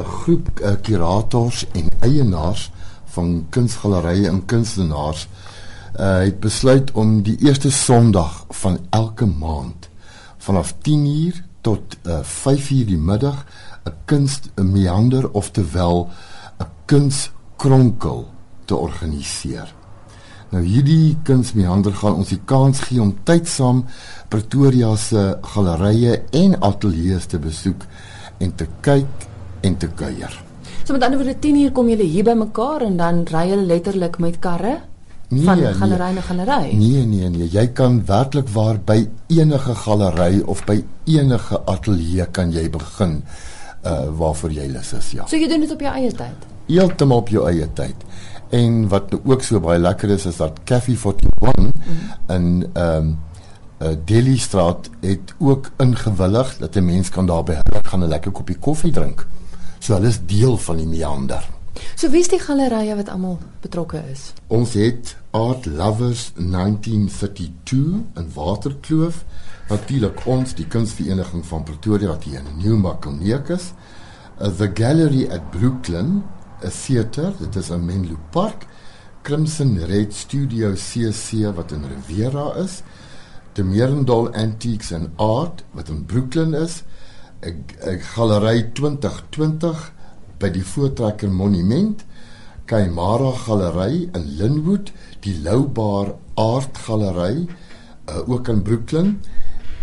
'n groep uh, kurators en eienaars van kunsgalerye en kunstenaars uh, het besluit om die eerste Sondag van elke maand vanaf 10uur tot uh, 5uur die middag 'n kunst 'n meander oftewel 'n kunskronkel te organiseer. Nou hierdie kunsmeander gaan ons die kans gee om tydsaam Pretoria se gallerye en ateljee's te besoek en te kyk en te kuier. So met ander woorde 10 uur kom julle hier by mekaar en dan ry julle letterlik met karre Nee, van nee. galery na galery. Nee, nee, nee, jy kan werklik waar by enige galery of by enige ateljee kan jy begin uh waarvoor jy lus is, ja. So jy doen dit op jou eie tyd. Heeltemal op jou eie tyd. En wat nou ook so baie lekker is is dat Cafe 41 mm -hmm. in ehm um, uh, Delhi straat het ook ingewillig dat 'n mens kan daar by hulle gaan 'n lekker koppie koffie drink. So hulle is deel van die meander. So wie's die gallerye wat almal betrokke is? Ons het Art Lovers 1932 in Waterkloof. Natuurlik ons, die kunsvereniging van Pretoria wat hier in Newmarket is. Uh, the Gallery at Brooklyn, 'n theater, dit is in Menlo Park. Crimson Red Studio CC wat in Riviera is. The Merendal Antiques and Art wat in Brooklyn is. 'n 'n galery 2020 by die Voortrekker Monument. Kaimara Galery in Linwood, die Loubaar Art Galery uh, ook in Brooklyn,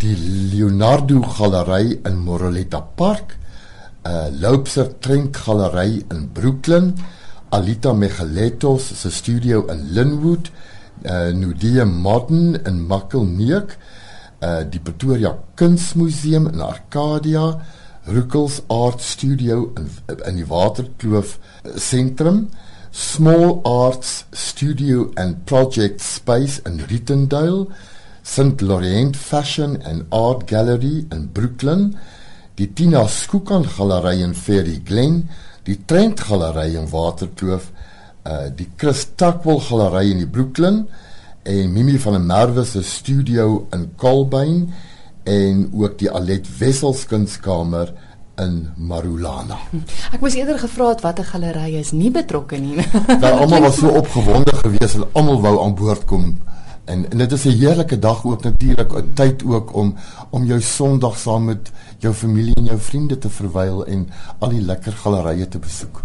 die Leonardo Galery in Moroleta Park, uh Loubser Trent Galery in Brooklyn, Alita Megaletos se studio in Linwood, uh Nudie Modern in Makkelneuk, uh die Pretoria Kunsmuseum in Arcadia, Ruckels Art Studio in in die Waterkloof sentrum, Small Arts Studio and Project Space in Rittendale, St Laurent Fashion and Art Gallery in Brooklyn, die Tina Skookan Galery in Ferry Glen, die Trent Galery in Waterkloof, uh die Chris Takwel Galery in die Brooklyn en Mimi van der Merwe se studio in Kolbyn en ook die Alet Wessels kunskamer in Marulana. Ek moes eerder gevra het watter galery is nie betrokke nie. Daar almal was so opgewonde geweest en almal wou aan boord kom. En, en dit is 'n heerlike dag ook natuurlik, 'n tyd ook om om jou Sondag saam met jou familie en jou vriende te verwyl en al die lekker gallerye te besoek.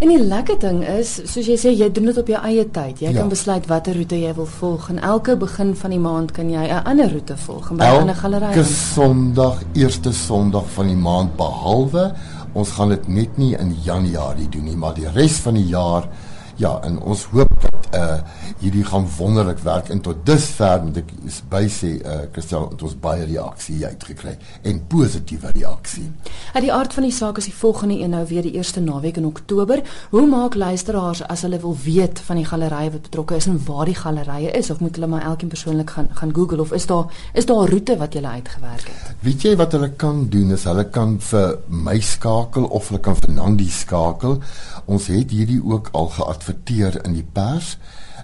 En die lekker ding is, soos jy sê, jy doen dit op jou eie tyd. Jy Ja. kan besluit watter roete jy wil volg en elke begin van die maand kan jy 'n ander roete volg en by 'n ander galery. Elke. Sondag, eerste Sondag van die maand behalwe ons gaan dit net nie in Januarie doen nie, maar die res van die jaar ja, en ons hoop dat uh hierdie gaan wonderlik werk en tot dusver moet ek by sê uh Christel het ons baie reaksie uitgekry en positiewe reaksie. Uit die aard van die saak is die volgende een nou weer die eerste naweek in Oktober. Hoe maak luisteraars as hulle wil weet van die galery wat betrokke is en waar die galerye is of moet hulle maar elkeen persoonlik gaan gaan Google of is daar is daar 'n roete wat jy uitgewerk het? Weet jy wat hulle kan doen is hulle kan vir my skakel of hulle kan vir Nandi skakel. Ons het hierdie ook al geadverteer in die pers.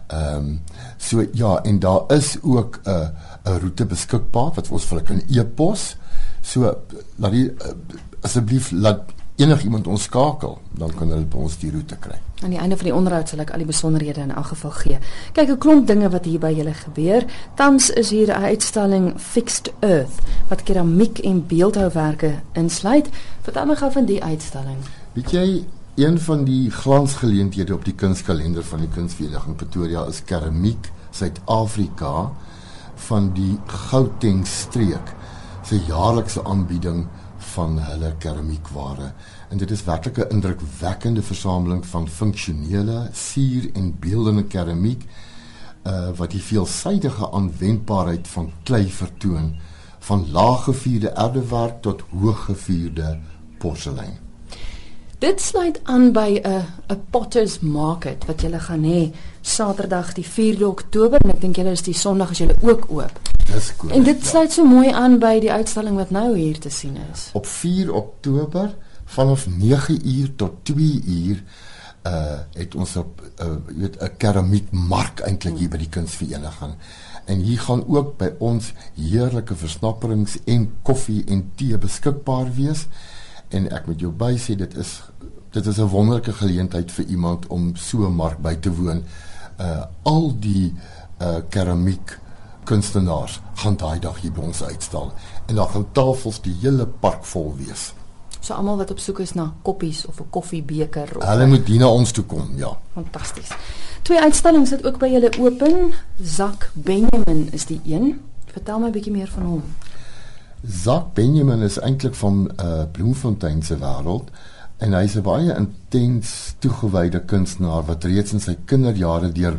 Ehm um, so ja en daar is ook 'n uh, 'n roete beskikbaar wat ons vir hulle kan e-pos. So laat die uh, asseblief laat enigiemand ons skakel, dan kan hulle by ons die roete kry. Aan die einde van die onderhoud sal ek al die besonderhede in elk geval gee. Kyk, 'n klomp dinge wat hier by julle gebeur. Tans is hier 'n uitstalling Fixed Earth wat keramiek en beeldhouwerke insluit. Vertel my gou van die uitstalling. Weet jy, een van die glansgeleenthede op die kunskalender van die Kunsvereniging Pretoria is keramiek Suid-Afrika van die Gauteng streek se jaarlikse aanbieding van hulle keramiekware. En dit is werklik 'n indrukwekkende versameling van funksionele suur en beeldende keramiek uh wat die veelsidige aanwendbaarheid van klei vertoon van laaggevuurde erdewerk tot hooggevuurde porselein. Dit sluit aan by 'n 'n Potters Market wat julle gaan hê Saterdag die 4de Oktober en ek dink julle is die Sondag as julle ook oop. Dis korrek. En dit sluit so mooi aan by die uitstalling wat nou hier te sien is. op 4 Oktober vanaf 9uur tot 2 uur uh het ons op uh weet 'n keramiekmark eintlik hier by die kunsvereniging. En hier gaan ook by ons heerlike versnapperings en koffie en tee beskikbaar wees. En ek moet jou bysê dit is dit is 'n wonderlike geleentheid vir iemand om so 'n mark by te woon. Uh al die uh keramiek kunstenaars gaan daai dag hier by ons uitstal en daar gaan tafels die hele park vol wees. So almal wat op soek is na koppies of 'n koffiebeker of Hulle moet hier na ons toe kom, ja. fantasties. Twee uitstallings sit ook by julle open. Zak Benjamin is die een. Vertel my 'n bietjie meer van hom. Zak Benjamin is eintlik van uh Bloemfontein se wêreld en hy's 'n baie intens toegewyde kunstenaar wat reeds in sy kinderjare deur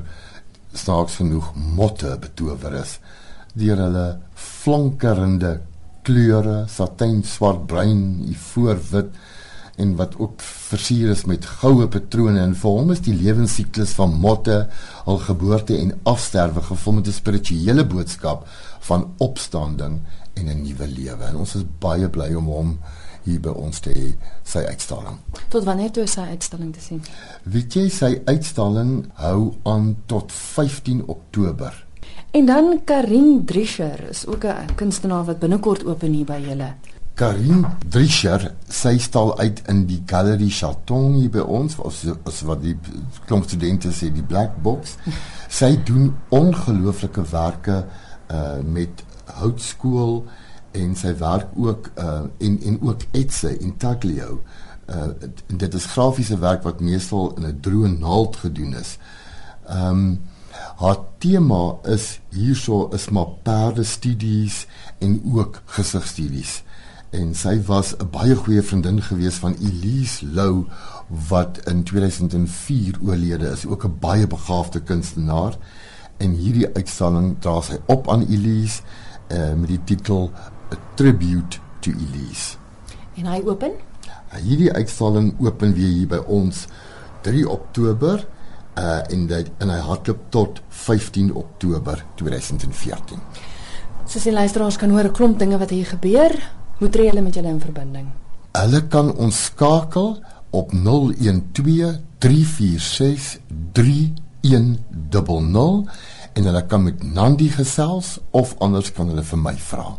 snaaks genoeg motte betower is. Deur hulle flonkerende kleure, satijn swart, bruin, ivoor wit en wat ook versier is met goue patrone. En vir hom is die lewensiklus van motte, al geboorte en afsterwe gevul met 'n spirituele boodskap van opstanding en 'n nuwe lewe. En ons is baie bly om hom hier by ons te hê sy uitstalling. Tot wanneer toe sy uitstalling te sien? Weet jy sy uitstalling hou aan tot 15 Oktober. En dan Karin Drischer is ook 'n kunstenaar wat binnekort oop hier by julle. Karin Drischer, sy stal uit in die Galerie Chaton hier by ons, as wat die klomp studente sê die black box. Sy doen ongelooflike werke uh met houtskool en sy werk ook uh en en ook etse intaglio. Uh en dit is grafiese werk wat meestal in 'n droë naald gedoen is. Ehm um, haar tema is hierso is maar perde studies en ook gesigstudies. En sy was 'n baie goeie vriendin gewees van Elise Lou wat in 2004 oorlede is, ook 'n baie begaafde kunstenaar. En hierdie uitstalling dra sy op aan Elise uh, met die titel A Tribute to Elise. En hy open? Hierdie uitstalling open weer hier by ons 3 Oktober uh en dit en hy hardloop tot 15 Oktober 2014. Soos die luisteraars kan hoor 'n klomp dinge wat hier gebeur, hoe tree hulle met julle in verbinding? Hulle kan ons skakel op 012 346 3100 en hulle kan met Nandi gesels of anders kan hulle vir my vra.